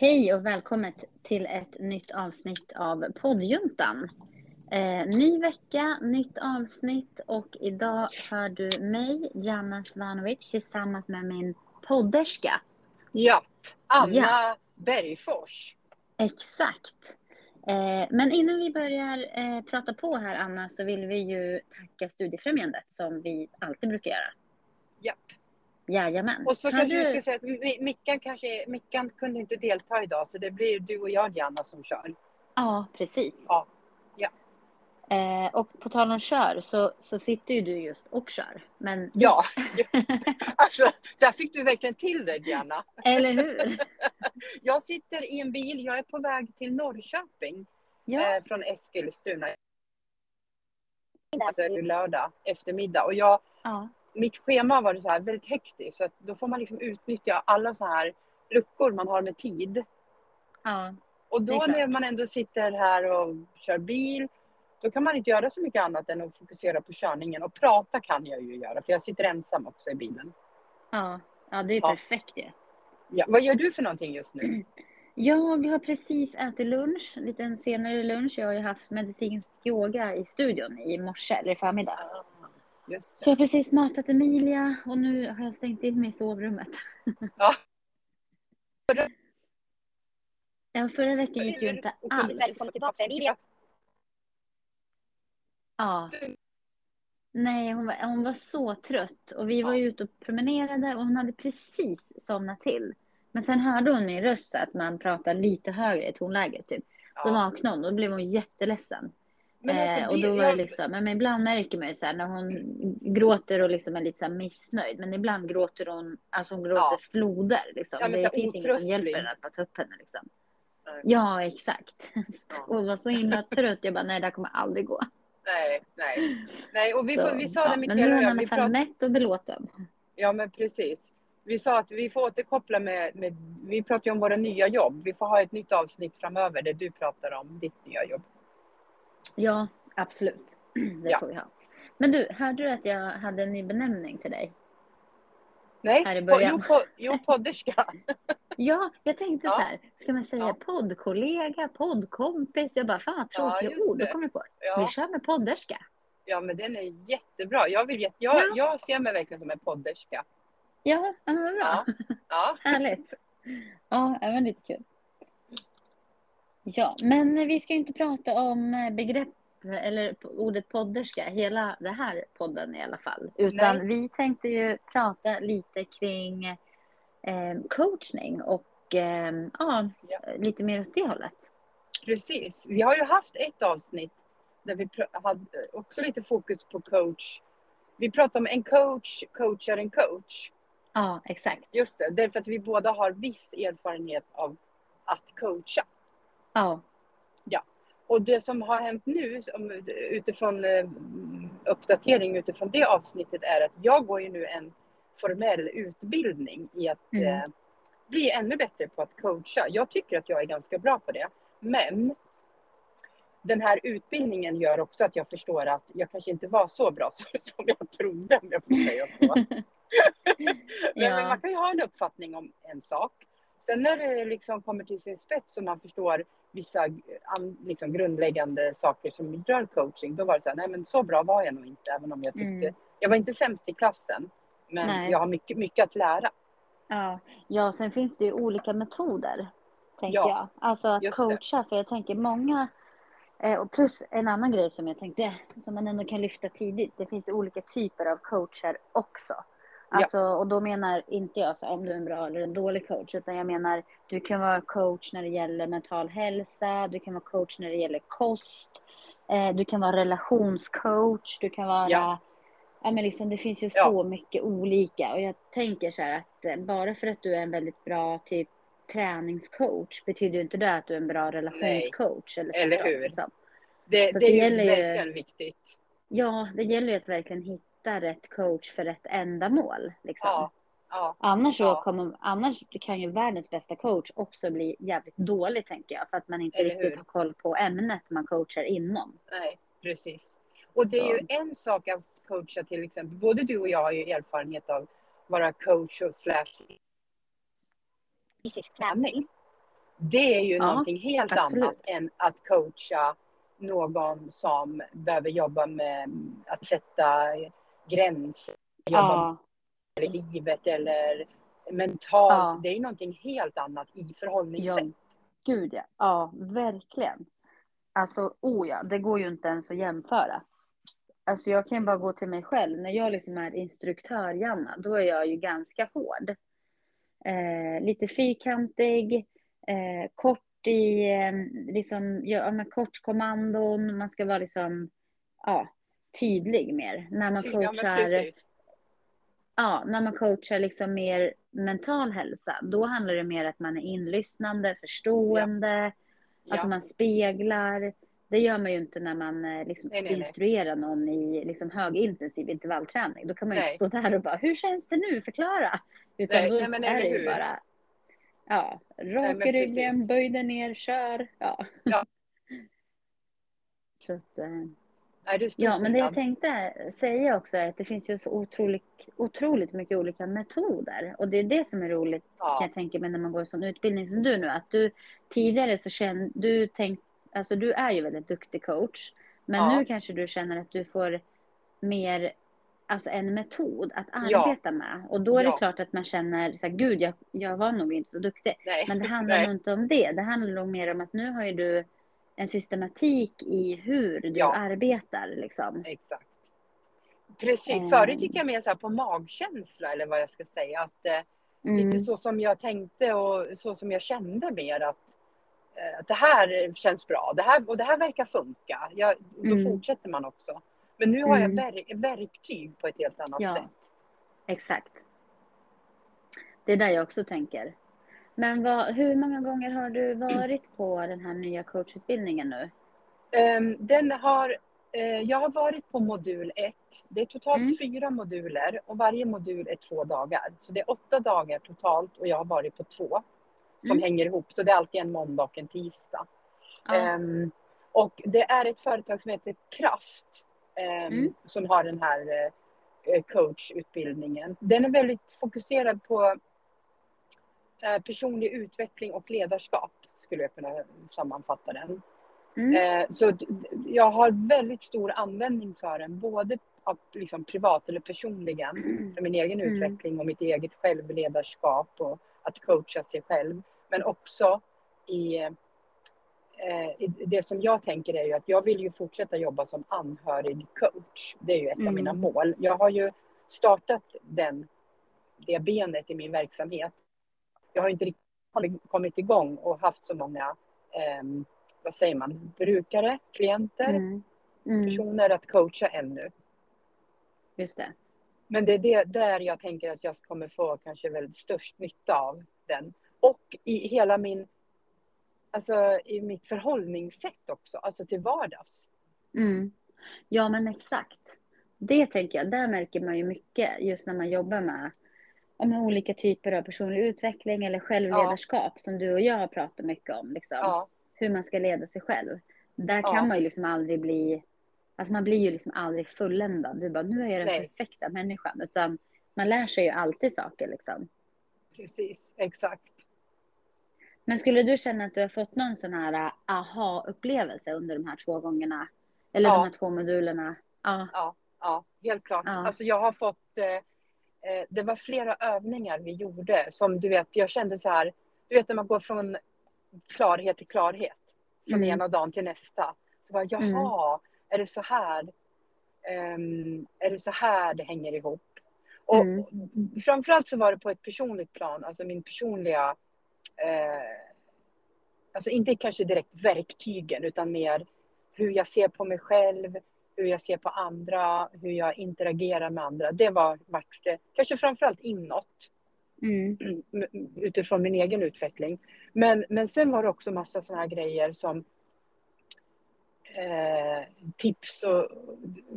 Hej och välkommen till ett nytt avsnitt av poddjuntan. Eh, ny vecka, nytt avsnitt och idag hör du mig, Janna Svanovic, tillsammans med min podderska. Japp, Anna Ja. Bergfors. Exakt. Eh, men innan vi börjar eh, prata på här, Anna, så vill vi ju tacka Studiefrämjandet som vi alltid brukar göra. Japp. Jajamän. Och så Har kanske du- vi ska säga att Mi- Mickan, kanske, Mickan kunde inte delta idag så det blir du och jag Janna som kör. Ja, precis. Ja. Ja. Eh, och på tal om kör så, så sitter ju du just och kör. Men Ja, alltså där fick du verkligen till det Janna. Eller hur? Jag sitter i en bil, jag är på väg till Norrköping Ja, eh, från Eskilstuna. Alltså det är lördag eftermiddag och jag, ja, mitt schema var det så här väldigt hektiskt så att då får man liksom utnyttja alla så här luckor man har med tid. ja, Och då när man ändå sitter här och kör bil, då kan man inte göra så mycket annat än att fokusera på körningen. Och prata kan jag ju göra, för jag sitter ensam också i bilen. ja. Ja, det är Ja. perfekt ju. Ja, vad gör du för någonting just nu? Jag har precis ätit lunch, lite en senare lunch. Jag har ju haft medicinsk yoga i studion i morse, eller i förmiddags. Just Så jag har precis matat Emilia och nu har jag stängt in mig i sovrummet. Ja. Ja, förra veckan gick ju inte alls. Ja. Nej, hon var, hon var så trött och vi var ju ute och promenerade och hon hade precis somnat till. Men sen hörde hon min röst att man pratar lite högre i tonläget typ. Då vaknade hon och då blev hon jätteledsen. Men alltså, eh, och då var det liksom, men ibland märker man ju så här när hon gråter och liksom är lite så missnöjd. Men ibland gråter hon, alltså hon gråter Ja. floder liksom. Ja, men det här finns inget som hjälper henne att bara ta upp henne liksom. Nej. Ja, exakt. Ja. Och var så himla trött. Jag bara, nej det här kommer aldrig gå. Nej, nej. Nej, och vi, Så, får, vi sa ja, det men nu är hon i alla fall mätt och belåten. Ja, men precis. Vi sa att vi får återkoppla med, med, vi pratar ju om våra nya jobb. Vi får ha ett nytt avsnitt framöver där du pratar om ditt nya jobb. Ja, absolut. Det Ja. får vi ha. Men du, hörde du att jag hade en ny benämning till dig? Nej, Här i po- början. jo, po, jo podderska. Ja, jag tänkte Ja. så här, ska man säga Ja. poddkollega, poddkompis? Jag bara, fan vad Ja, tråkiga just ord. Det. kom jag på, vi Ja, kör med podderska. ja, men den är jättebra. Jag, vill, jätte- jag, Ja. jag ser mig verkligen som en podderska. Ja, ja men vad bra. Ja. Ja, Härligt. Ja, var lite kul. Ja, men vi ska ju inte prata om begrepp eller ordet podderska hela det här podden i alla fall. Utan Nej. vi tänkte ju prata lite kring eh, coachning och eh, ja, Ja. lite mer åt det hållet. precis. Vi har ju haft ett avsnitt där vi hade också lite fokus på coach. Vi pratade om en coach coachar en coach. Ja, exakt. Just det, därför att vi båda har viss erfarenhet av att coacha. Ja, Och det som har hänt nu utifrån eh, uppdatering utifrån det avsnittet är att jag går ju nu en formell utbildning i att Mm. eh, bli ännu bättre på att coacha. Jag tycker att jag är ganska bra på det. Men den här utbildningen gör också att jag förstår att jag kanske inte var så bra som, som jag trodde om jag får säga så. Nej, men ja, man kan ju ha en uppfattning om en sak. Sen när det liksom kommer till sin spets och man förstår vissa liksom grundläggande saker som rör coaching, då var det så här, nej men så bra var jag nog inte, även om jag tyckte, Mm. jag var inte sämst i klassen, men Nej. jag har mycket, mycket att lära. ja. ja, sen finns det ju olika metoder, tänker Ja, jag. Alltså att just det. coacha, för jag tänker många Eh, Och plus en annan grej som jag tänkte, som man ändå kan lyfta tidigt. Det finns olika typer av coacher också. Alltså, och då menar inte jag så om du är en bra eller en dålig coach, utan jag menar du kan vara coach när det gäller mental hälsa, du kan vara coach när det gäller kost, eh, du kan vara relationscoach, du kan vara Ja. Ja, men liksom, det finns ju Ja. så mycket olika och jag tänker så här att eh, bara för att du är en väldigt bra typ träningscoach betyder ju inte det att du är en bra relationscoach. Eller, Eller tvärtom, hur? Liksom. Det, det det är ju gäller ju- verkligen viktigt. Ja, det gäller ju att verkligen hitta rätt coach för rätt ändamål. Liksom. Ja, ja, Annars, Ja. kommer, annars kan ju världens bästa coach också bli jävligt dålig, tänker jag. För att man inte Eller riktigt hur? har koll på ämnet man coachar inom. nej, precis. Och det är ju en sak att coacha till exempel, både du och jag har ju erfarenhet av att vara coach och slash fysisk träning. Det är ju Ja, någonting helt absolut. annat än att coacha någon som behöver jobba med att sätta gränser, jobba Ja, livet eller mentalt. Ja. Det är ju någonting helt annat i förhållningssätt. gud ja. Ja, verkligen. Alltså, oh ja, det går ju inte ens att jämföra. Alltså jag kan ju bara gå till mig själv. När jag liksom är instruktör, Janna, då är jag ju ganska hård. Eh, lite fyrkantig, eh, kort i, eh, liksom, ja, med kortkommandon. Man ska vara liksom, ja, tydlig mer. När man Ja, men coachar, precis. ja, när man coachar liksom mer mental hälsa, då handlar det mer att man är inlyssnande, förstående, alltså Ja. man speglar. Det gör man ju inte när man eh, liksom Nej, nej, nej. instruerar någon i liksom högintensiv intervallträning. Då kan man ju inte stå där och bara, hur känns det nu? Förklara! Utan Nej, då nej, men är det ju bara, ja, rak i ryggen, böj dig ner, kör. Ja. Ja. Så att, Ja, men det jag tänkte säga också är att det finns ju så otroligt, otroligt mycket olika metoder. Och det är det som är roligt, kan Ja, jag tänka mig, när man går en sån utbildning som du nu. Att du tidigare så känner du, tänk, alltså du är ju väldigt duktig coach. Men Ja. nu kanske du känner att du får mer, alltså en metod att Ja. arbeta med. Och då är det Ja. klart att man känner så här, gud, jag, jag var nog inte så duktig. nej. Men det handlar nog inte om det. Det handlar nog mer om att nu har ju du en systematik i hur du Ja. arbetar. Liksom. Exakt. Precis. Eh. Förut gick jag mer så på magkänsla eller vad jag ska säga. Att, eh, Mm. Lite så som jag tänkte och så som jag kände mer att, eh, att det här känns bra det här, och det här verkar funka. Jag, då Mm. fortsätter man också. Men nu har jag Mm. verk, verktyg på ett helt annat Ja. sätt. Exakt. Det är där jag också tänker. Men vad, hur många gånger har du varit på den här nya coachutbildningen nu? Ehm, den har, eh, jag har varit på modul 1. Det är totalt Mm. fyra moduler och varje modul är två dagar. Så det är åtta dagar totalt och jag har varit på två som Mm. hänger ihop. Så det är alltid en måndag och en tisdag. Ja. Ehm, och det är ett företag som heter Kraft ehm, Mm. som har den här eh, coachutbildningen. Den är väldigt fokuserad på personlig utveckling och ledarskap skulle jag kunna sammanfatta den. Mm. Eh, så jag har väldigt stor användning för den, både liksom, privat eller personligen, för min egen Mm. utveckling och mitt eget självledarskap och att coacha sig själv. Men också i, eh, i det som jag tänker är ju att jag vill ju fortsätta jobba som anhörig coach. Det är ju ett av Mm. mina mål. Jag har ju startat den, det benet i min verksamhet. Jag har inte riktigt kommit igång och haft så många ehm, vad säger man, brukare, klienter, Mm. Mm. personer att coacha ännu. Just det. Men det är det där jag tänker att jag kommer få kanske väl störst nytta av den. Och i hela min, alltså i mitt förhållningssätt också, alltså till vardags. Mm. Ja, men exakt. Det tänker jag, där märker man ju mycket just när man jobbar med, ja, med olika typer av personlig utveckling eller självledarskap som du och jag har pratat mycket om. Liksom. Ja, Hur man ska leda sig själv. Där Ja. kan man ju liksom aldrig bli, alltså man blir ju liksom aldrig fulländad. Du bara, nu är jag den Nej. perfekta människan. Utan man lär sig ju alltid saker liksom. precis, exakt. Men skulle du känna att du har fått någon sån här äh, aha-upplevelse under de här två gångerna? Eller Ja. de här två modulerna? Ja. Ja, ja helt klart. Ja. Alltså jag har fått, eh, eh, det var flera övningar vi gjorde som du vet, jag kände så här, du vet när man går från klarhet till klarhet, från Mm. ena dagen till nästa. Så bara, jaha, är det så här, ehm, är det så här det hänger ihop? Och Mm. framförallt så var det på ett personligt plan, alltså min personliga, eh, alltså inte kanske direkt verktygen utan mer hur jag ser på mig själv, hur jag ser på andra, hur jag interagerar med andra. Det var vart det, kanske framförallt inåt Mm. utifrån min egen utveckling. Men, men sen var det också massa sådana här grejer som eh, tips och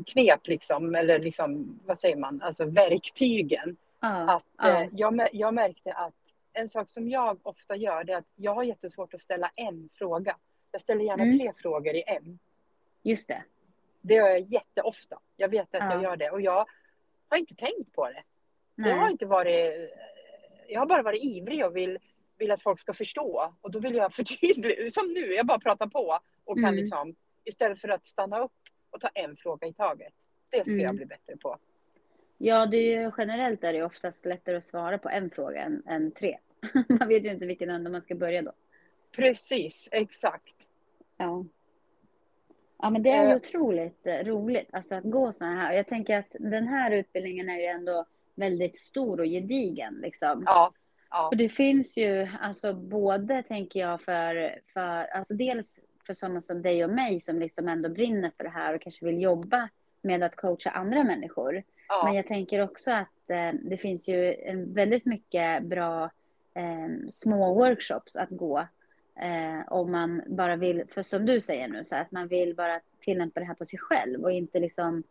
knep liksom, eller liksom, vad säger man, alltså verktygen. Ja. Att eh, jag, jag märkte att en sak som jag ofta gör det är att jag har jättesvårt att ställa en fråga. Jag ställer gärna Mm. tre frågor i en. Just det. Det gör jag jätteofta. Jag vet att Ja. jag gör det och jag har inte tänkt på det. Jag har inte varit... Jag har bara varit ivrig och vill, vill att folk ska förstå. Och då vill jag förtydliga, som nu, jag bara pratar på och kan Mm. liksom, istället för att stanna upp och ta en fråga i taget. Det ska Mm. jag bli bättre på. Ja, det är ju, generellt är det oftast lättare att svara på en fråga än, än tre. man vet ju inte vilken ände man ska börja då. Precis, exakt. Ja. Ja, men det är ju Eh. otroligt eh, roligt alltså att gå sådana här. Jag tänker att den här utbildningen är ju ändå väldigt stor och gedigen liksom. Ja, ja, Och det finns ju alltså både, tänker jag, för, för alltså dels för sådana som dig och mig som liksom ändå brinner för det här och kanske vill jobba med att coacha andra människor. Men ja, jag tänker också att eh, det finns ju väldigt mycket bra eh, små workshops att gå. Eh, om man bara vill, för som du säger nu, så att man vill bara tillämpa det här på sig själv och inte liksom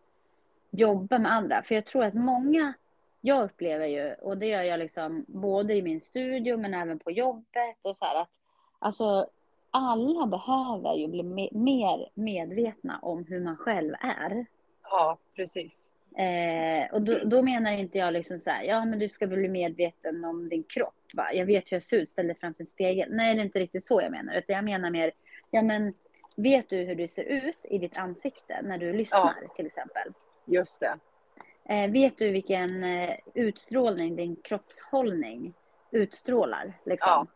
jobba med andra. För jag tror att många, jag upplever ju, och det gör jag liksom både i min studio men även på jobbet och så här att alltså alla behöver ju bli me- mer medvetna om hur man själv är. ja, precis. Eh, och då, då menar inte jag liksom så här, ja men du ska bli medveten om din kropp. Va? Jag vet hur jag ser ut, ställ dig framför en spegel. Nej, det är inte riktigt så jag menar. Utan jag menar mer, ja men vet du hur du ser ut i ditt ansikte när du lyssnar till exempel? Just det. Eh, vet du vilken eh, utstrålning din kroppshållning utstrålar? Liksom?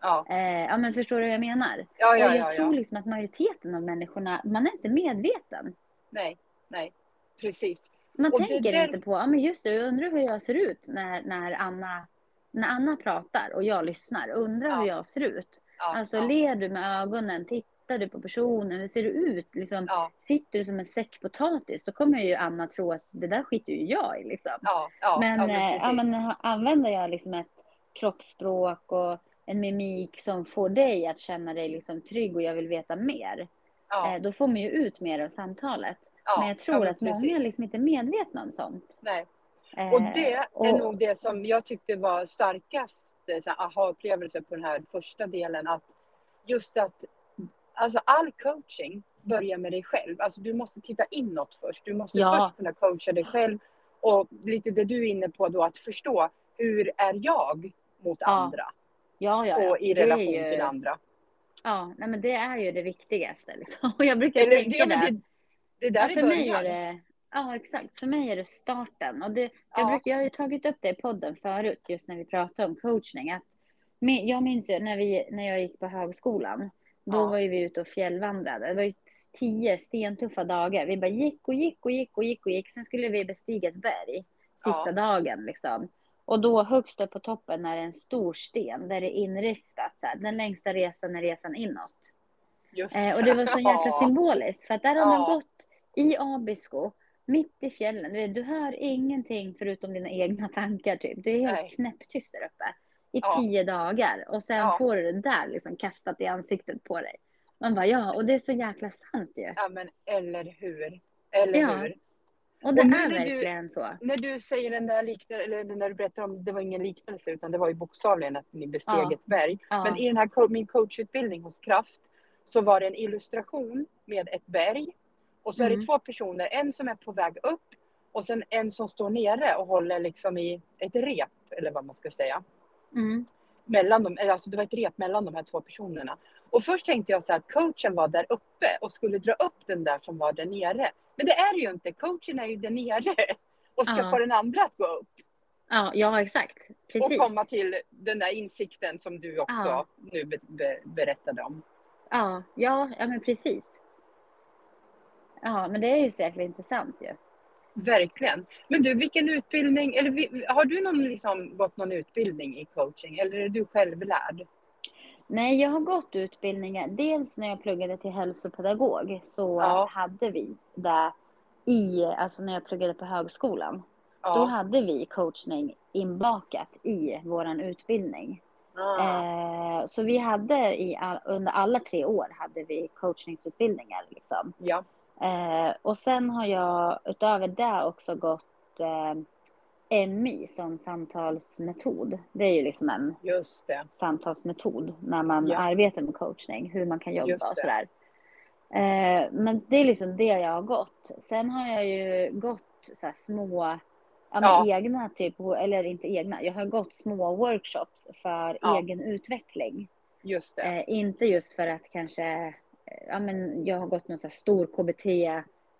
Ja, Eh, ja, men förstår du vad jag menar? ja, ja, och jag ja, tror ja. liksom att majoriteten av människorna, man är inte medveten. Nej, nej, precis. Man Och tänker där- inte på, ja men just det, jag undrar hur jag ser ut när, när, Anna, när Anna pratar och jag lyssnar. Undrar Ja. hur jag ser ut. Ja, Alltså ja, ler du med ögonen, tittar du på personen, hur ser du ut? Liksom, ja, Sitter du som en säck potatis, då kommer ju Anna tro att det där skiter ju jag i. Liksom. men, men eh, men använder jag liksom ett kroppsspråk och en mimik som får dig att känna dig liksom trygg och jag vill veta mer. Ja, Eh, då får man ju ut mer av samtalet. ja, men jag tror ja, men att många precis. är liksom inte medvetna om sånt. Nej. Eh, Och det är och- nog det som jag tyckte var starkast eh, aha-upplevelse på den här första delen. Att just att alltså all coaching börjar med dig själv. Alltså du måste titta inåt först. Du måste Ja. först kunna coacha dig själv. Och lite det du är inne på då, att förstå hur är jag mot Ja, andra? Ja, ja, ja. Och i relation ju- till andra. Ja, nej, men det är ju det viktigaste. Liksom. Och jag brukar Eller, tänka det. det, det där Ja, är för mig är det, ja, exakt. För mig är det starten. Och det, jag, Ja. brukar, jag har ju tagit upp det i podden förut, just när vi pratade om coachning. Att, jag minns ju när, vi, när jag gick på högskolan. Då Ja. var ju vi ute och fjällvandrade. Det var ju tio stentuffa dagar. Vi bara gick och gick och gick och gick och gick. Sen skulle vi bestiga ett berg sista Ja. dagen. Liksom. Och då högst upp på toppen är det en stor sten där det är inristat. Så här, den längsta resan är resan inåt. Just Eh, och det var så jäkla Ja. symboliskt. För att där har man gått i Abisko, mitt i fjällen. Du, vet, du hör ingenting förutom dina egna tankar. Typ. Det är helt Nej. knäpptyst där uppe. I Ja. tio dagar. Och sen Ja. får du det där liksom kastat i ansiktet på dig. Man bara, ja, och det är så jäkla sant ju. Ja men eller hur. Eller Ja. hur. Och det Och är när du- verkligen så. När du säger den där liknelsen, eller när du berättar om, det var ingen liknelse utan det var ju bokstavligen att ni besteg Ja. ett berg. Ja. Men i den här min coachutbildning hos Kraft så var det en illustration med ett berg. Och så är Mm. det två personer, en som är på väg upp och sen en som står nere och håller liksom i ett rep, eller vad man ska säga. Mm. Mellan dem, alltså det var ett rep mellan de här två personerna. Och först tänkte jag så att coachen var där uppe och skulle dra upp den där som var där nere. Men det är det ju inte, coachen är ju där nere och ska Ja. få den andra att gå upp. Ja, ja, exakt. Precis. Och komma till den där insikten som du också Ja. nu be, be, berättade om. Ja, ja, ja, men precis. Ja, men det är ju så jäkla intressant ju. Verkligen. Men du, vilken utbildning, eller har du någon, liksom, gått någon utbildning i coaching eller är du självlärd? Nej, jag har gått utbildningar. Dels när jag pluggade till hälsopedagog så Ja. hade vi det i, alltså när jag pluggade på högskolan. Då Ja. hade vi coachning inbakat i våran utbildning. Ah. Eh, så vi hade i, under alla tre år hade vi coachningsutbildningar liksom. Ja. Eh, och sen har jag utöver det också gått eh, MI som samtalsmetod. Det är ju liksom en samtalsmetod när man Ja. arbetar med coachning, hur man kan jobba och sådär. Eh, men det är liksom det jag har gått. Sen har jag ju gått så små ja, men egna, typ, eller inte egna, jag har gått små workshops för Ja. egen utveckling. Just det. Eh, inte just för att kanske, ja men jag har gått någon så stor KBT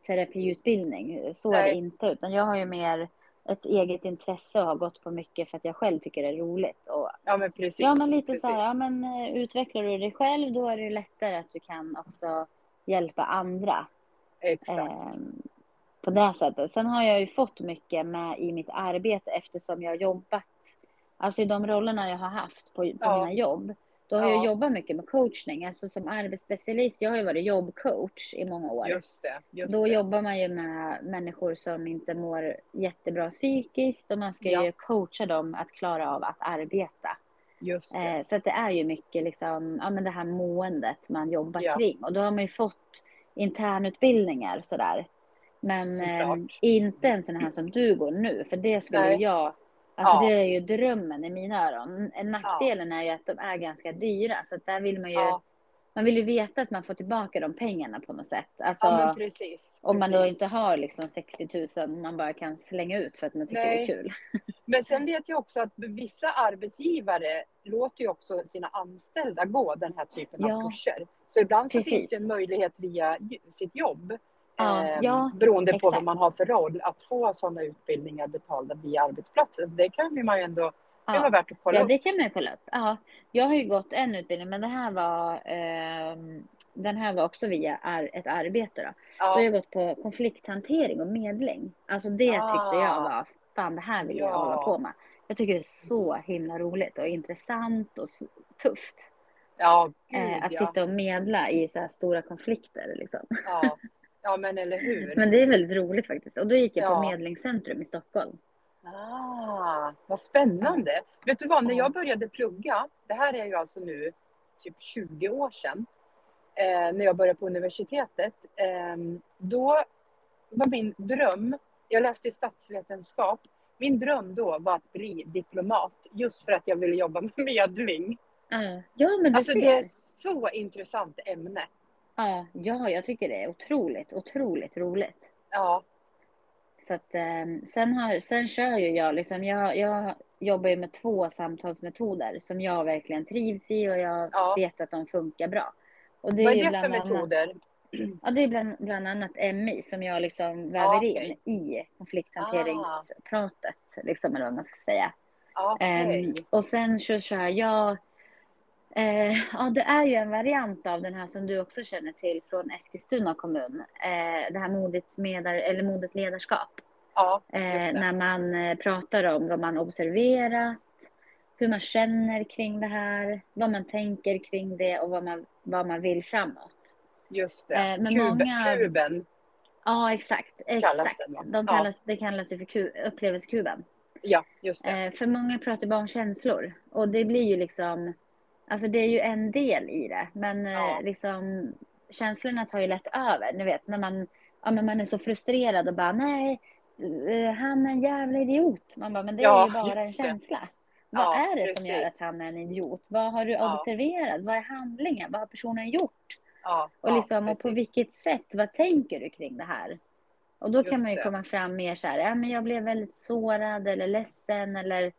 terapiutbildning, så är det Nej. inte, utan jag har ju mer ett eget intresse och har gått på mycket för att jag själv tycker det är roligt. Och, Ja men precis. ja men lite precis. så här, ja men eh, utvecklar du dig själv då är det lättare att du kan också hjälpa andra. Exakt. Ehm, på det sättet. Sen har jag ju fått mycket med i mitt arbete eftersom jag har jobbat, alltså i de rollerna jag har haft på, på Ja. mina jobb. Då har Ja. jag jobbat mycket med coachning, alltså som arbetsspecialist. Jag har ju varit jobbcoach i många år. Just det. Just Då det. jobbar man ju med människor som inte mår jättebra psykiskt och man ska Ja. ju coacha dem att klara av att arbeta. Just det. Eh, så att det är ju mycket liksom, ja, men det här måendet man jobbar Ja. kring. Och då har man ju fått internutbildningar sådär. Men eh, inte en sån här som du går nu, för det skulle Nej. jag... Alltså Ja. det är ju drömmen i mina öron. En Nackdelen är ju att de är ganska dyra, så att där vill man ju... Ja. Man vill ju veta att man får tillbaka de pengarna på något sätt. Alltså, ja precis. om man då precis. inte har liksom 60 000 man bara kan slänga ut för att man tycker det Nej. är kul. Men sen vet jag också att vissa arbetsgivare låter ju också sina anställda gå den här typen Ja. av kurser. Så ibland så Precis. finns det en möjlighet via sitt jobb. Ja, ehm, ja, beroende på exakt. vad man har för roll, att få sådana utbildningar betalda via arbetsplatsen. Det kan man ju ändå, det var Ja. värt att kolla Ja, upp. det kan man ju kolla upp. Ja, jag har ju gått en utbildning, men det här var, ehm, den här var också via ar- ett arbete. Då. Då har Ja, jag gått på konflikthantering och medling. Alltså det tyckte jag Ah. var, fan det här vill jag Ja. hålla på med. Jag tycker det är så himla roligt och intressant och tufft. ja gud Eh, att ja. sitta och medla i så här stora konflikter. Liksom. ja. Ja men eller hur. Men det är väldigt roligt faktiskt. Och då gick jag på Ja. Medlingscentrum i Stockholm. Ah, vad spännande. Vet du vad, när Ja. jag började plugga, det här är ju alltså nu typ 20 år sedan, eh, när jag började på universitetet, eh, då var min dröm, jag läste ju statsvetenskap, min dröm då var att bli diplomat, just för att jag ville jobba med medling. Ja, ja men du Alltså ser. det är så intressant ämne. Ja, ja, jag tycker det är otroligt, otroligt roligt. Ja, Så att, eh, sen, har, sen kör ju jag, liksom, jag, jag jobbar ju med två samtalsmetoder som jag verkligen trivs i och jag Ja. vet att de funkar bra. Och vad är ju det bland för annat- metoder? Ja, det är bland, bland annat MI som jag liksom väver Ja, okej. in i konflikthanteringspratet, liksom, eller vad man ska säga. Ja, Okej. Ehm, och sen så kör jag, eh, ja det är ju en variant av den här som du också känner till från Eskilstuna kommun. Eh, det här modigt, medar, eller modigt ledarskap. Ja, Eh, just det. när man eh, pratar om vad man observerat, hur man känner kring det här, vad man tänker kring det och vad man, vad man vill framåt. Just det. Eh, men Kuben, många- kuben. Ja, exakt. Kallas exakt. den, va? De Ja. kallas, Det kallas ju för ku- upplevelsekuben. Ja, just det. Eh, för många pratar bara om känslor. Och det blir ju liksom, alltså det är ju en del i det. Men Ja. eh, liksom, känslorna tar ju lätt över. Ni vet när man, ja, men man är så frustrerad och bara nej, eh, han är en jävla idiot. Man bara, men det är Ja, ju bara en det. känsla. Vad Ja, är det som precis. gör att han är en idiot? Vad har du Ja. observerat? Vad är handlingen? Vad har personen gjort? Ja, Och, ja, liksom, och på vilket sätt, vad tänker du kring det här? Och då kan Just man ju det. komma fram mer så här, ja men jag blev väldigt sårad eller ledsen eller,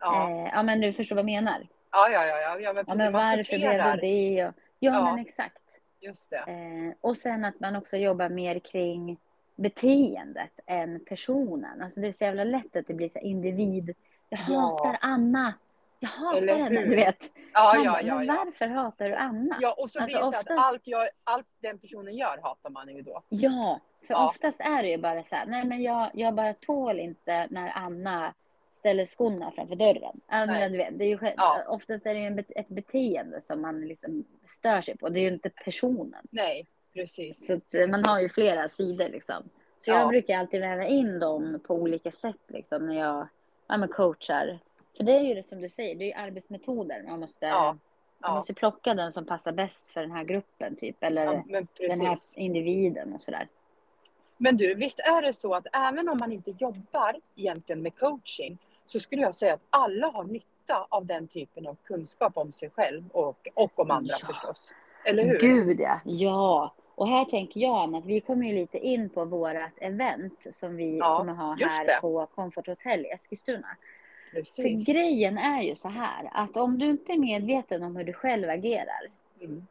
Ja, eh, ja men du förstår vad jag menar. Ja, ja, ja, ja, men Ja men varför blev du det? Och, ja, Ja. men exakt. Just det. Eh, och sen att man också jobbar mer kring beteendet än personen. Alltså det är så jävla lätt att det blir så individ. Jag Ja. hatar Anna. Jag hatar Eller henne, hur? du vet. Ja, ja, ja, men varför hatar du Anna? Ja, och så Alltså, blir det så att oftast- allt, jag, allt den personen gör hatar man ju då. Ja, för Ja. oftast är det ju bara så här, nej men jag, jag bara tål inte när Anna ställer skorna framför dörren. Ja, men du vet, det är ju, Ja. Oftast är det ju ett beteende som man liksom stör sig på. Det är ju inte personen. Nej, precis. Så eh, man har ju Precis. flera sidor liksom. Så Ja. jag brukar alltid väva in dem på olika sätt liksom när jag ja, men coachar. För det är ju det som du säger, det är ju arbetsmetoder. Man måste, Ja, man måste plocka den som passar bäst för den här gruppen typ. Eller den här precis. individen och sådär. Men du, visst är det så att även om man inte jobbar egentligen med coaching så skulle jag säga att alla har nytta av den typen av kunskap om sig själv och, och om andra Ja. förstås. Eller hur? Gud ja, ja. Och här tänker jag att vi kommer ju lite in på vårat event som vi Ja, kommer ha här på Comfort Hotel i Eskilstuna. Precis. För grejen är ju så här att om du inte är medveten om hur du själv agerar, Mm,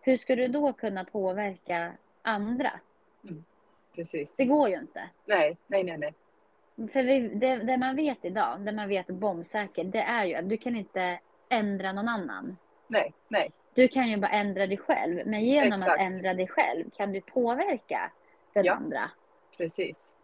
hur ska du då kunna påverka andra? precis. Det går ju inte. Nej, nej, nej, nej. För vi, det, det man vet idag, det man vet bombsäkert, det är ju att du kan inte ändra någon annan. Nej, nej. Du kan ju bara ändra dig själv. Men genom Exakt. att ändra dig själv kan du påverka den Ja. andra. Precis.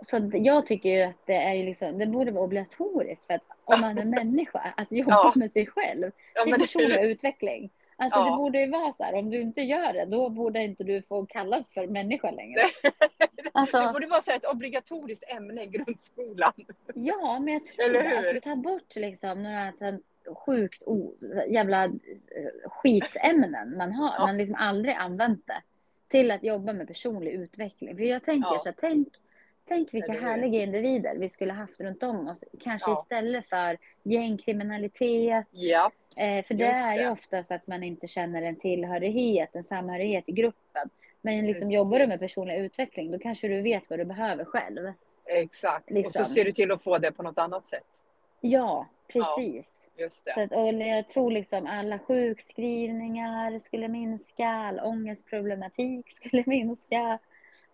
Så jag tycker ju att det är ju liksom, det borde vara obligatoriskt för att om man är människa, att jobba Ja. med sig själv, sin personliga utveckling. Alltså Ja. det borde ju vara så här, om du inte gör det, då borde inte du få kallas för människa längre. det Alltså, borde vara så här ett obligatoriskt ämne i grundskolan. ja, men jag tror Eller det. hur? Alltså, ta bort liksom några sån sjukt o, jävla eh, skitämnen man har, Ja. man liksom aldrig använt det. Till att jobba med personlig utveckling. För jag tänker Ja. så här, tänk, tänk vilka härliga individer vi skulle haft runt om oss. Kanske Ja. istället för gängkriminalitet. Ja, Eh, för det Just är ju det. oftast att man inte känner en tillhörighet, en samhörighet i gruppen. Men liksom Precis. jobbar du med personlig utveckling, då kanske du vet vad du behöver själv. exakt. Och Liksom. så ser du till att få det på något annat sätt. Ja, precis. Just Så det. att, och jag tror liksom alla sjukskrivningar skulle minska, all ångestproblematik skulle minska,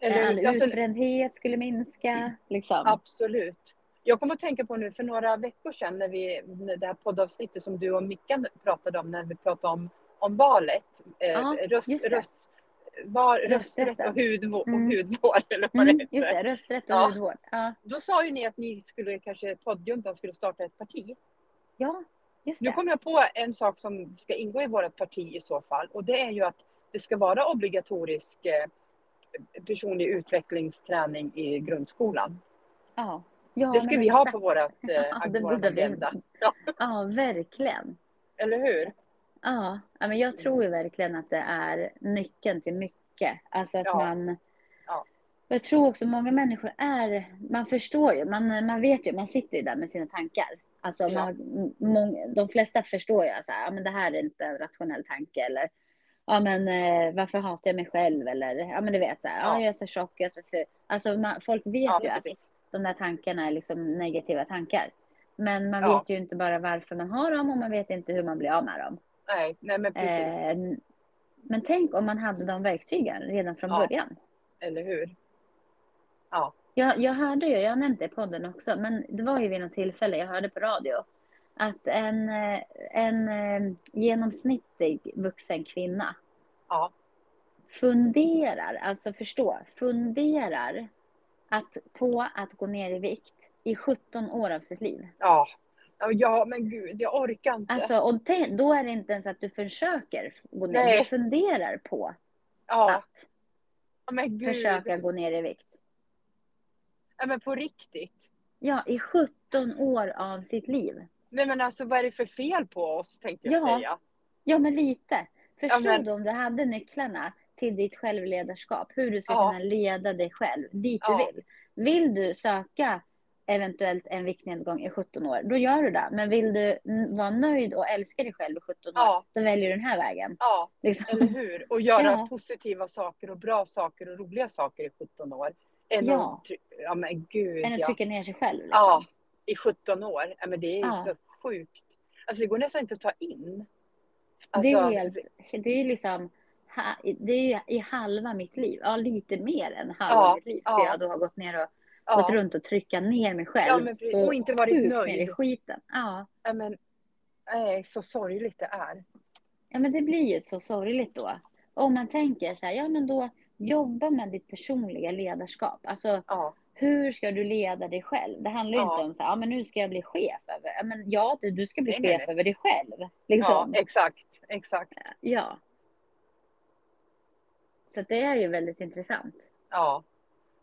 Eller, all alltså, utbrändhet skulle minska. Liksom. absolut. Jag kommer att tänka på nu för några veckor sedan när vi, när det här poddavsnittet som du och Mickan pratade om när vi pratade om, om valet. Eh, Ja, röst, röst, var, rösträtt och, hudvård, Mm. och hudvård eller vad Mm, det just det, rösträtt och Ja. hudvård. Ja, Då sa ju ni att ni skulle kanske, poddjuntan skulle starta ett parti. ja just Nu det. kom jag på en sak som ska ingå i vårt parti i så fall och det är ju att det ska vara obligatorisk eh, personlig utvecklingsträning i grundskolan. Ja, ja Det ska vi ha exakt. på vårat, eh, Ja, det vi. agenda. Ja, Ja, verkligen. eller hur? Ja, men jag tror ju verkligen att det är nyckeln till mycket. Alltså att Ja. man... Ja. Jag tror också många människor är... Man förstår ju, man, man vet ju, man sitter ju där med sina tankar. Alltså Ja. man, mång, de flesta förstår ju så här, ja men det här är inte en rationell tanke eller ja men eh, varför hatar jag mig själv eller ja men du vet så här, ja, Ja. jag är så tjock, jag är så ful. Alltså man, folk vet Ja, ju att precis. de där tankarna är liksom negativa tankar. Men man Ja. vet ju inte bara varför man har dem och man vet inte hur man blir av med dem. Nej, nej men precis. Eh, men tänk om man hade de verktygen redan från Ja. början. Eller hur? Ja, Jag, jag hörde ju, jag nämnt det i podden också, men det var ju vid något tillfälle jag hörde på radio att en, eh, en eh, genomsnittlig vuxen kvinna ja, funderar, alltså förstå, funderar att, på att gå ner i vikt i 17 år av sitt liv. ja. Ja, men gud, jag orkar inte. Alltså, och te, då är det inte ens att du försöker gå ner, Nej. du funderar på ja, att Ja, försöka gå ner i vikt. Ja, men på riktigt. Ja, i 17 år av sitt liv. Nej men alltså vad är det för fel på oss tänkte jag Ja. säga. Ja, men lite. Förstod men- du om du hade nycklarna till ditt självledarskap, hur du ska Ja. kunna leda dig själv dit Ja. du vill. Vill du söka eventuellt en viktnedgång i 17 år, då gör du det. Men vill du vara nöjd och älska dig själv i 17 år, Ja. då väljer du den här vägen. Ja, Liksom. eller hur? Och göra Ja. positiva saker och bra saker och roliga saker i 17 år. Än Ja. att, ja men gud Än att ja. trycka ner sig själv. Liksom. Ja, i 17 år. Ja, men det är ju Ja. så sjukt. Alltså det går nästan inte att ta in. det, Alltså, är helt, det är liksom det är i halva mitt liv. Ja, lite mer än halva Ja, mitt liv ska ja. jag då ha gått ner och gått runt och trycka ner mig själv. Ja, men så Och inte varit nöjd. ner i skiten. Ja. ja, men, nej, så sorgligt det är. ja, men det blir ju så sorgligt då. Om man tänker så här, ja men då jobba med ditt personliga ledarskap. Alltså Ja, hur ska du leda dig själv? Det handlar ju Ja. inte om så här, ja men nu ska jag bli chef över. Ja, men ja, du- du ska bli Nej, chef nej. över dig själv. ja Liksom. exakt, exakt. Ja. Så det är ju väldigt intressant. Ja.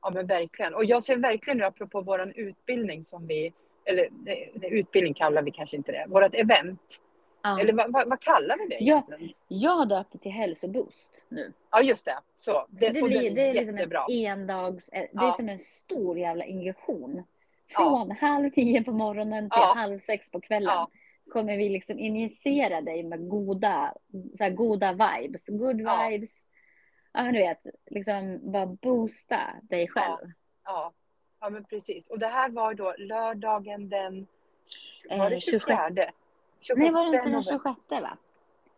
ja, men verkligen. Och jag ser verkligen nu apropå vår utbildning som vi, eller nej, utbildning kallar vi kanske inte det, vårt event. Ja. Eller vad, vad, kallar vi det Ja. egentligen? Jag har döpt det till hälsoboost nu. Ja, just det. Så. Det, Det, blir, det är är liksom jättebra. en endags... Det är Ja. som en stor jävla injektion. Ja. Från halv nio på morgonen till Ja. halv sex på kvällen Ja. kommer vi liksom injicera dig med goda, så här goda vibes. Good Ja. vibes. ja men du vet, liksom bara boosta dig själv. Ja, ja men precis. Och det här var då lördagen den var Eh, det 24? 26 Nej, var det inte den november. 26 va?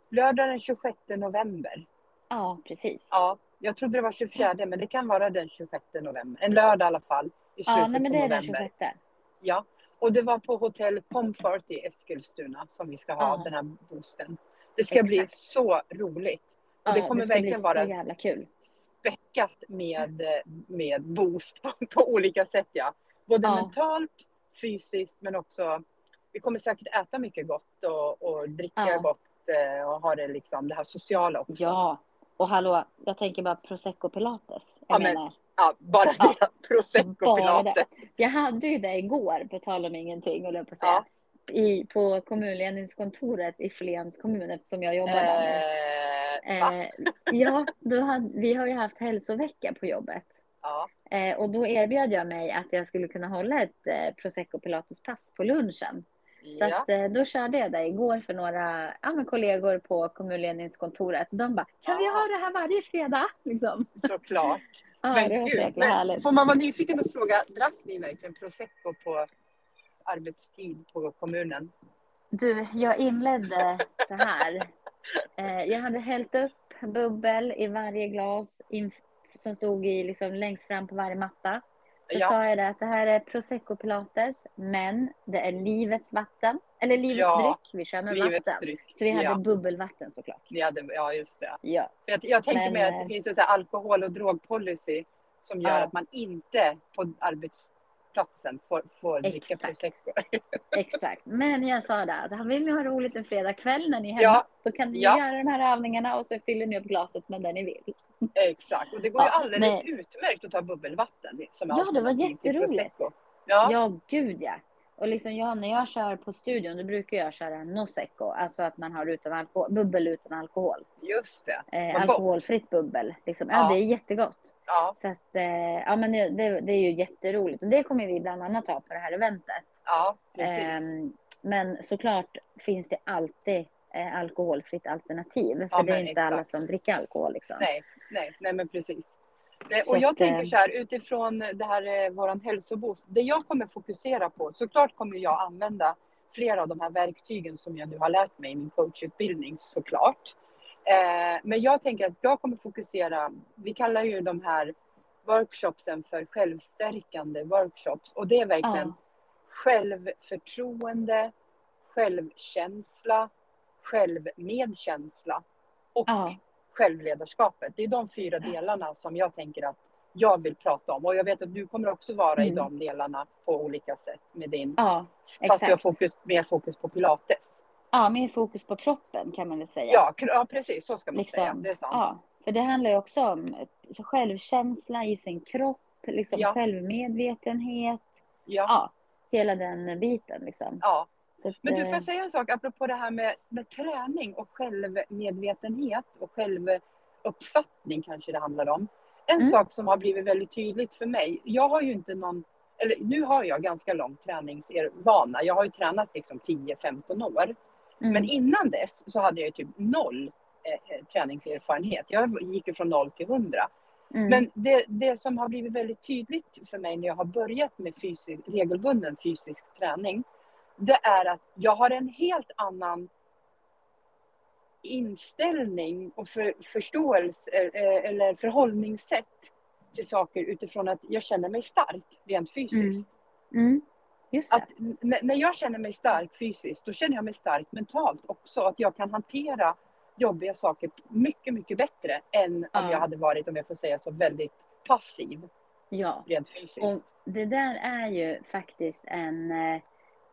Lördag den 26 november. Ja, precis. Ja, jag trodde det var 24 men det kan vara den 26 november. En lördag i alla fall. I slutet Ja, nej, men det är den november. 26. Ja, och det var på hotell Comfort i Eskilstuna som vi ska ha Ja. den här boosten. Det ska bli Exakt. så roligt. Ja, det kommer ska verkligen bli vara- jävla kul. Späckat med, med boost på, på olika sätt ja. Både Ja. mentalt, fysiskt men också vi kommer säkert äta mycket gott och, och dricka Ja. gott eh, och ha det liksom det här sociala också. Ja, och hallå, jag tänker bara prosecco pilates. Jag Ja, men, ja, bara Ja. det. Prosecco Bara pilates. jag hade ju det igår, på tal om ingenting, jag på säga. I, på kommunledningskontoret i Flens kommun, eftersom jag jobbar där. Eh? Eh, ja, då hade, vi har ju haft hälsovecka på jobbet. Ja. Eh, och då erbjöd jag mig att jag skulle kunna hålla ett eh, prosecco pilates-pass på lunchen. Så ja. att, eh, då körde jag det igår för några ja, men kollegor på kommunledningskontoret. De bara, kan vi Ah. ha det här varje fredag? Liksom. Såklart. Ja, men det gud, men härligt. får man vara nyfiken och fråga, drack ni verkligen prosecco på arbetstid på kommunen? Du, jag inledde så här. Eh, jag hade hällt upp bubbel i varje glas som stod i, liksom, längst fram på varje matta. Ja. sa jag det att det här är prosecco pilates, men det är livets vatten. Eller livets Ja, dryck, vi kör med Livets vatten. dryck. Så vi hade ja. bubbelvatten såklart. Ni hade, ja, just det. Ja, För Jag, jag tänker Men, mig att eh, det finns en alkohol och drogpolicy som gör Ja. att man inte på arbetsplatsen får, får dricka Exakt. prosecco. exakt. Men jag sa det att vill ni ha roligt en fredagkväll när ni är hemma, Ja. då kan ni Ja. göra de här övningarna och så fyller ni upp glaset med det ni vill. Exakt. Och det går ju Ja, alldeles nej. utmärkt att ta bubbelvatten som Ja, det var jätteroligt. Ja. Ja, gud ja. Och liksom jag, när jag kör på studion, då brukar jag köra no secco, alltså att man har utan alkohol, bubbel utan alkohol. just det. Eh, Vad gott. alkoholfritt bubbel. Liksom. Ja, Ja. det är jättegott. Ja, Så att, eh, ja men det, det, det är ju jätteroligt. Och det kommer vi bland annat ha på det här eventet. ja precis. Ehm, men såklart finns det alltid eh, alkoholfritt alternativ. För Ja, det är inte alla exakt. som dricker alkohol liksom. Nej, nej, nej men precis. Så och jag att, eh, tänker så här utifrån det här eh, våran hälsoboost. Det jag kommer fokusera på, såklart kommer jag använda flera av de här verktygen som jag nu har lärt mig i min coachutbildning såklart. Eh, men jag tänker att jag kommer fokusera, vi kallar ju de här workshopsen för självstärkande workshops och det är verkligen Ja. självförtroende, självkänsla, självmedkänsla och Ja. Självledarskapet. Det är de fyra delarna som jag tänker att jag vill prata om. Och jag vet att du kommer också vara i Mm. de delarna på olika sätt med din, Ja, fast du har exakt. fokus, mer fokus på pilates. ja, mer fokus på kroppen kan man väl säga. Ja, ja precis så ska man Liksom, säga. Det är sant. Ja, för det handlar ju också om självkänsla i sin kropp, liksom Ja. självmedvetenhet. Ja. Ja, hela den biten liksom. ja. Att, Men du, får eh, jag säga en sak apropå det här med, med träning och självmedvetenhet och självuppfattning kanske det handlar om. En Mm. sak som har blivit väldigt tydligt för mig. Jag har ju inte någon, eller nu har jag ganska lång träningsvana. Jag har ju tränat liksom 10-15 år. mm, Men innan dess så hade jag typ noll eh, eh, träningserfarenhet. Jag gick ju från noll till 100. mm, Men det, det som har blivit väldigt tydligt för mig när jag har börjat med fysisk, regelbunden fysisk träning, det är att jag har en helt annan inställning och för, förståelse eh, eller förhållningssätt till saker utifrån att jag känner mig stark rent fysiskt. mm, det. Att när jag känner mig stark fysiskt, då känner jag mig stark mentalt också. Att jag kan hantera jobbiga saker mycket, mycket bättre än om Ja. jag hade varit, om jag får säga så, väldigt passiv Ja. rent fysiskt. Det där är ju faktiskt en...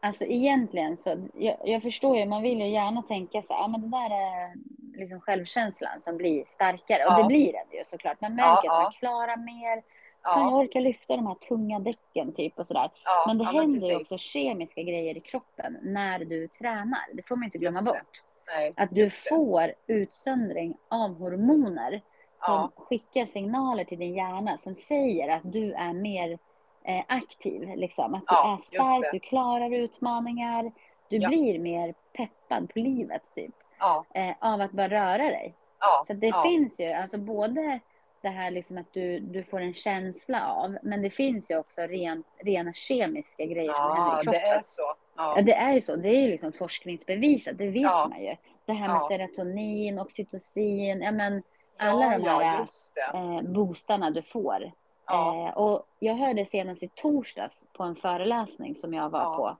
Alltså egentligen så, jag, jag förstår ju, man vill ju gärna tänka så ja men det där är liksom självkänslan som blir starkare. Och Ja. det blir den ju såklart. Man märker Ja, att ja. man klarar mer. Fan, jag Ja, orkar lyfta de här tunga däcken typ och sådär. ja, Men det ja, händer ju precis. också kemiska grejer i kroppen när du tränar. Det får man inte glömma bort. Nej, Att du får utsöndring av hormoner som Ja. skickar signaler till din hjärna som säger att du är mer eh, aktiv. Liksom. Att du Ja, är stark, du klarar utmaningar. Du Ja. blir mer peppad på livet typ. Ja, Eh, av att bara röra dig. ja, Så det ja, finns ju alltså både det här liksom att du, du får en känsla av. Men det finns ju också ren, rena kemiska grejer som händer Ja, i kroppen. det är så. Ja, Ja. det är ju så. Det är ju liksom forskningsbevisat. Det vet Ja. man ju. Det här med Ja. serotonin, oxytocin, ja men alla ja, de ja, här det. eh, boostarna du får. Ja. Eh, och jag hörde senast i torsdags på en föreläsning som jag var Ja. på.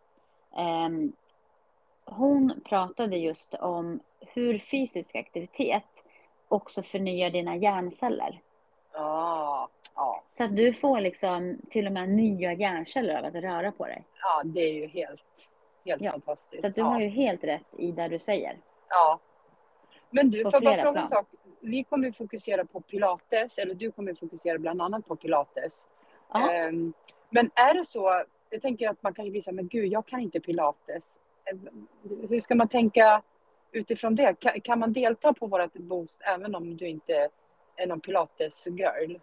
Ehm, hon pratade just om hur fysisk aktivitet också förnyar dina hjärnceller. Ja. Ja. Så att du får liksom till och med nya hjärnceller av att röra på dig. ja, det är ju helt, helt Ja, fantastiskt. Så att du ja. har ju helt rätt i det du säger. Ja. Men du, får jag bara fråga en sak? Vi kommer fokusera på pilates, eller du kommer fokusera bland annat på pilates. Ehm, men är det så, jag tänker att man kan ju bli så här, men gud, jag kan inte pilates. Ehm, Hur ska man tänka utifrån det? Kan, kan man delta på vårt boost även om du inte är någon pilates-girl?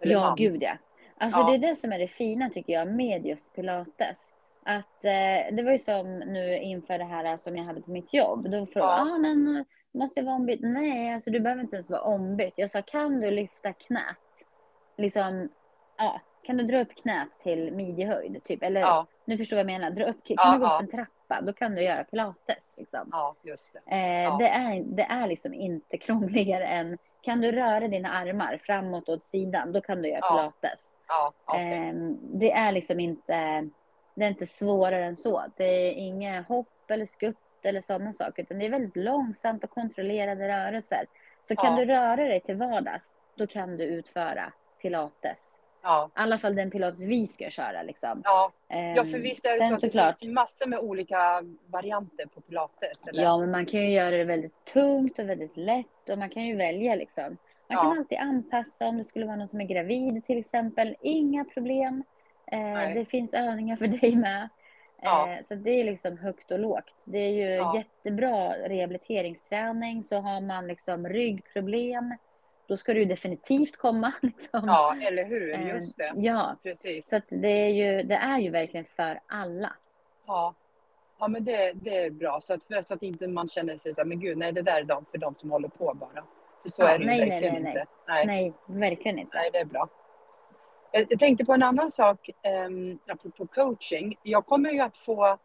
Ja, man? gud ja. Alltså Ja. det är det som är det fina tycker jag med just pilates. Att eh, det var ju som nu inför det här som jag hade på mitt jobb. Då frågade Ja. ah, men måste jag vara ombytt? Nej, alltså du behöver inte ens vara ombytt. Jag sa, kan du lyfta knät? Liksom, ja, kan du dra upp knät till midjehöjd? Typ, eller Ja, nu förstår du vad jag menar. Dra upp, kan Ja, du gå upp ja. en trappa? Då kan du göra pilates. Liksom. ja, just det. Eh, det, är, det är liksom inte krångligare än, kan du röra dina armar framåt och åt sidan, då kan du göra pilates. Ja, okej. Ehm, det är liksom inte, det är inte svårare än så. Det är inga hopp eller skutt eller sådana saker, utan det är väldigt långsamt och kontrollerade rörelser. Så kan Ja. du röra dig till vardags, då kan du utföra pilates. ja. I alla fall den pilates vi ska köra liksom. Ja, ja, Ehm, för visst är det sen så att det finns massor med olika varianter på pilates? Eller? Ja, men man kan ju göra det väldigt tungt och väldigt lätt och man kan ju välja liksom. Man kan Ja. alltid anpassa om det skulle vara någon som är gravid till exempel. Inga problem. Eh, det finns övningar för dig med. Ja. Eh, så det är liksom högt och lågt. Det är ju Ja. jättebra rehabiliteringsträning. Så har man liksom ryggproblem, då ska du ju definitivt komma. Liksom. Ja, eller hur? Eh, Just det. Ja, Precis. så det, är ju, det är ju verkligen för alla. Ja, ja men det, det är bra. Så att, så att inte man känner sig så här, men gud, nej det där är de, för de som håller på bara. För så Ja, är det ju nej, nej, verkligen nej, nej. inte. Nej, nej. Nej, verkligen inte. det är bra. Jag, jag tänkte på en annan sak, um, apropå coaching. Jag kommer ju att få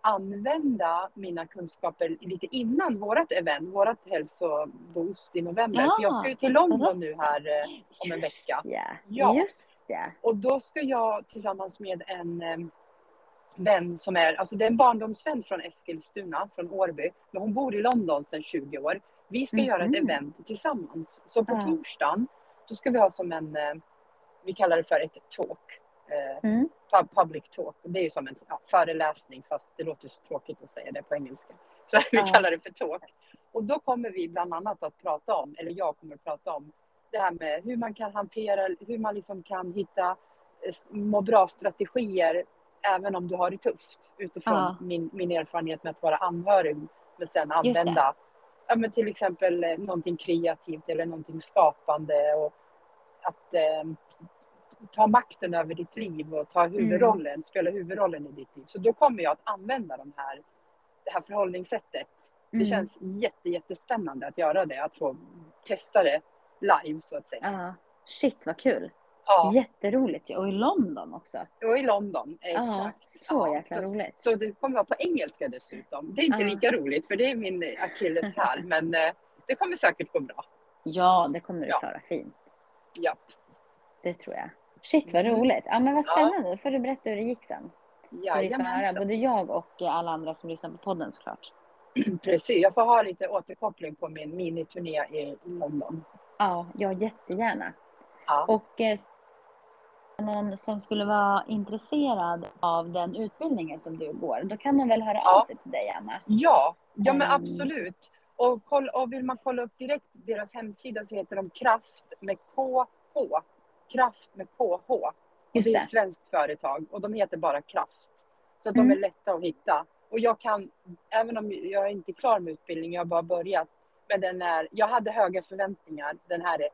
använda mina kunskaper lite innan vårt event, vårt hälsoboost i november. Ja. För jag ska ju till London nu här eh, om en vecka. Ja, Ja. just ja. Och då ska jag tillsammans med en eh, vän som är, alltså det är en barndomsvän från Eskilstuna, från Årby. Men hon bor i London sedan 20 år. Vi ska göra ett Mhm. event tillsammans. Så på Ja. torsdagen, då ska vi ha som en, eh, vi kallar det för ett talk. Eh, Mm. pub- public talk. Det är ju som en ja, föreläsning fast det låter så tråkigt att säga det på engelska. Så vi Ja. kallar det för talk. Och då kommer vi bland annat att prata om, eller jag kommer att prata om det här med hur man kan hantera, hur man liksom kan hitta eh, må bra-strategier även om du har det tufft. Utifrån Ja. min, min erfarenhet med att vara anhörig men sen använda ja, men till exempel eh, någonting kreativt eller någonting skapande. Och att eh, ta makten över ditt liv och ta huvudrollen, spela huvudrollen i ditt liv. Så då kommer jag att använda de här, det här förhållningssättet. Det Mm. känns jätte, jättespännande att göra det, att få testa det live så att säga. Ja. Shit vad kul. Ja, Jätteroligt. Och i London också. och i London, Ja, exakt. så Ja, jäkla så, roligt. så det kommer vara på engelska dessutom. Det är inte Ja. lika roligt för det är min akilleshäl, men eh, det kommer säkert gå bra. Ja, det kommer du Ja. klara fint. Japp. Det tror jag. Shit vad Mm. roligt. Ja men vad spännande. Då får du berätta hur det gick sen. Jajamensan. Både jag och eh, alla andra som lyssnar på podden såklart. Precis, jag får ha lite återkoppling på min miniturné i London. Ja, ja jättegärna. Ja. Och eh, någon som skulle vara intresserad av den utbildningen som du går, då kan de väl höra Ja. av sig till dig, Anna? Ja, ja men Ehm. absolut. Och, koll, och vill man kolla upp direkt deras hemsida så heter de Kraft med KH. Kraft med KH. Och Just det är det. ett svenskt företag och de heter bara Kraft. Så att Mm. de är lätta att hitta. Och jag kan, även om jag är inte klar med utbildningen, jag har bara börjat. Men den är, jag hade höga förväntningar. Den här är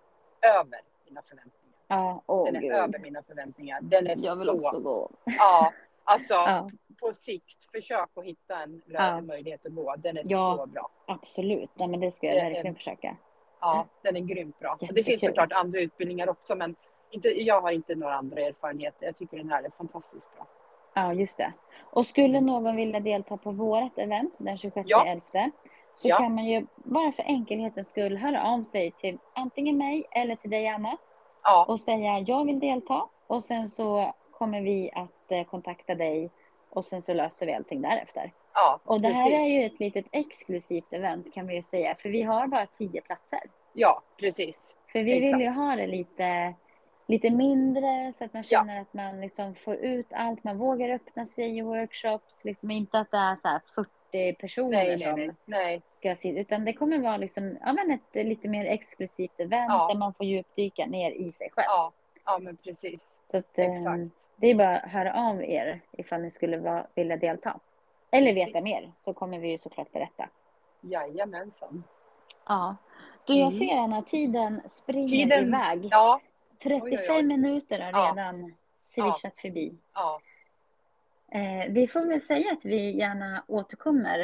över mina förväntningar. Ja, åh Den är gud. över mina förväntningar. Den är Jag vill så, också gå. ja, alltså Ja, på sikt, försök att hitta en Ja. möjlighet att gå. Den är Ja. så bra. absolut. Ja, men det ska jag Det är- verkligen försöka. Ja, den är grymt bra. Det Jättekul. finns såklart andra utbildningar också men inte, jag har inte några andra erfarenheter. Jag tycker den här är fantastiskt bra. Ja, just det. Och skulle någon vilja delta på vårt event den 26 Mm. Ja. 11 så Ja. kan man ju bara för enkelhetens skull höra av sig till antingen mig eller till dig Anna Ja, och säga jag vill delta och sen så kommer vi att eh, kontakta dig och sen så löser vi allting därefter. ja Och det här precis. är ju ett litet exklusivt event kan vi ju säga för vi har bara 10 platser. Ja, precis. För vi vill ju Exakt. ha det lite, lite mindre så att man Ja. känner att man liksom får ut allt. Man vågar öppna sig i workshops. Liksom inte att det är så här 40 personer Nej, som nej. nej. ska sitta. Utan det kommer vara liksom, ja, men ett lite mer exklusivt event Ja. där man får djupdyka ner i sig själv. Ja, ja men precis. Så att, eh, Exakt. det är bara att höra av er ifall ni skulle vara, vilja delta. Eller veta Precis. mer så kommer vi ju såklart berätta. Jajamensan. Ja. Du, jag Mm. ser Anna, tiden springer Tiden- iväg. Ja, 35 oj, oj. minuter har Ja. redan swishat förbi. Eh, vi får väl säga att vi gärna återkommer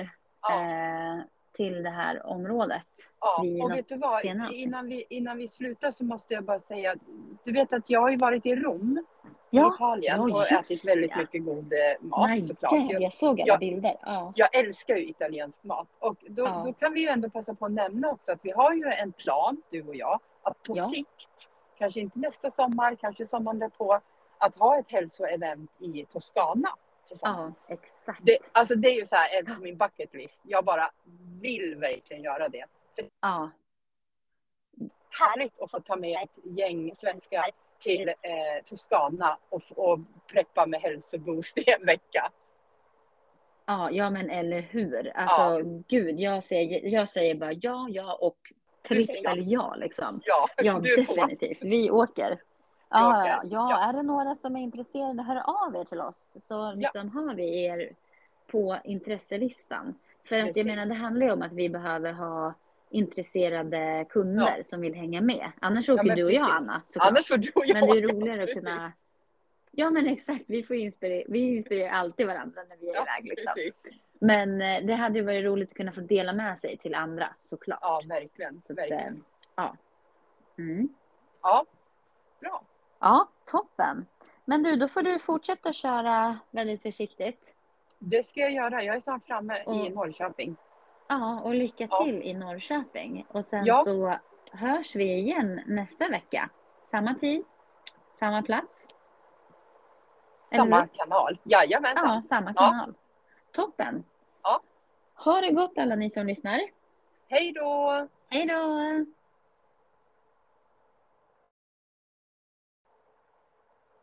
eh, till det här området. ja. Och vet du vad? Innan vi, innan vi slutar så måste jag bara säga. Du vet att jag har ju varit i Rom, Ja, i Italien ja, och ätit väldigt ja. mycket god eh, mat My såklart. Jag, jag såg alla Ja. bilder. Ja. jag älskar ju italiensk mat och då, då kan vi ju ändå passa på att nämna också att vi har ju en plan, du och jag, att på sikt, kanske inte nästa sommar, kanske sommaren därpå, att ha ett hälsoevent i Toscana ja, tillsammans. exakt. Det, alltså det är ju så här en på min bucket list. Jag bara vill verkligen göra det. Ja, Härligt att få ta med ett gäng svenskar till eh, Toscana och, och preppa med hälsoboost i en vecka. ja, ja, men eller hur. Alltså, gud, jag säger, jag säger bara ja, ja och trippel ja liksom. Ja, Ja, definitivt. Vi åker. Ja, ja, ja, Ja. är det några som är intresserade, hör av er till oss så liksom har vi er på intresselistan. För att jag Precis. menar, det handlar ju om att vi behöver ha intresserade kunder som vill hänga med. Annars åker men du och jag. Anna, såklart. Annars får du och jag Men det är roligare att kunna... Ja, men exakt. Vi, får inspirera, vi inspirerar alltid varandra när vi är Ja, iväg. Liksom. precis. Men eh, det hade ju varit roligt att kunna få dela med sig till andra, såklart. Ja, verkligen. Så eh, verkligen. ja. Mm. Ja, bra. Ja, toppen. Men du, då får du fortsätta köra väldigt försiktigt. Det ska jag göra. Jag är snart framme i Och- Norrköping. Ja, och lycka Ja. till i Norrköping. Och sen Ja. så hörs vi igen nästa vecka. Samma tid, samma plats. Eller Samma hur? kanal. Jajamensan. Ja, samma Ja. kanal. Toppen. Ha det gott alla ni som lyssnar. Hej då! Hej då!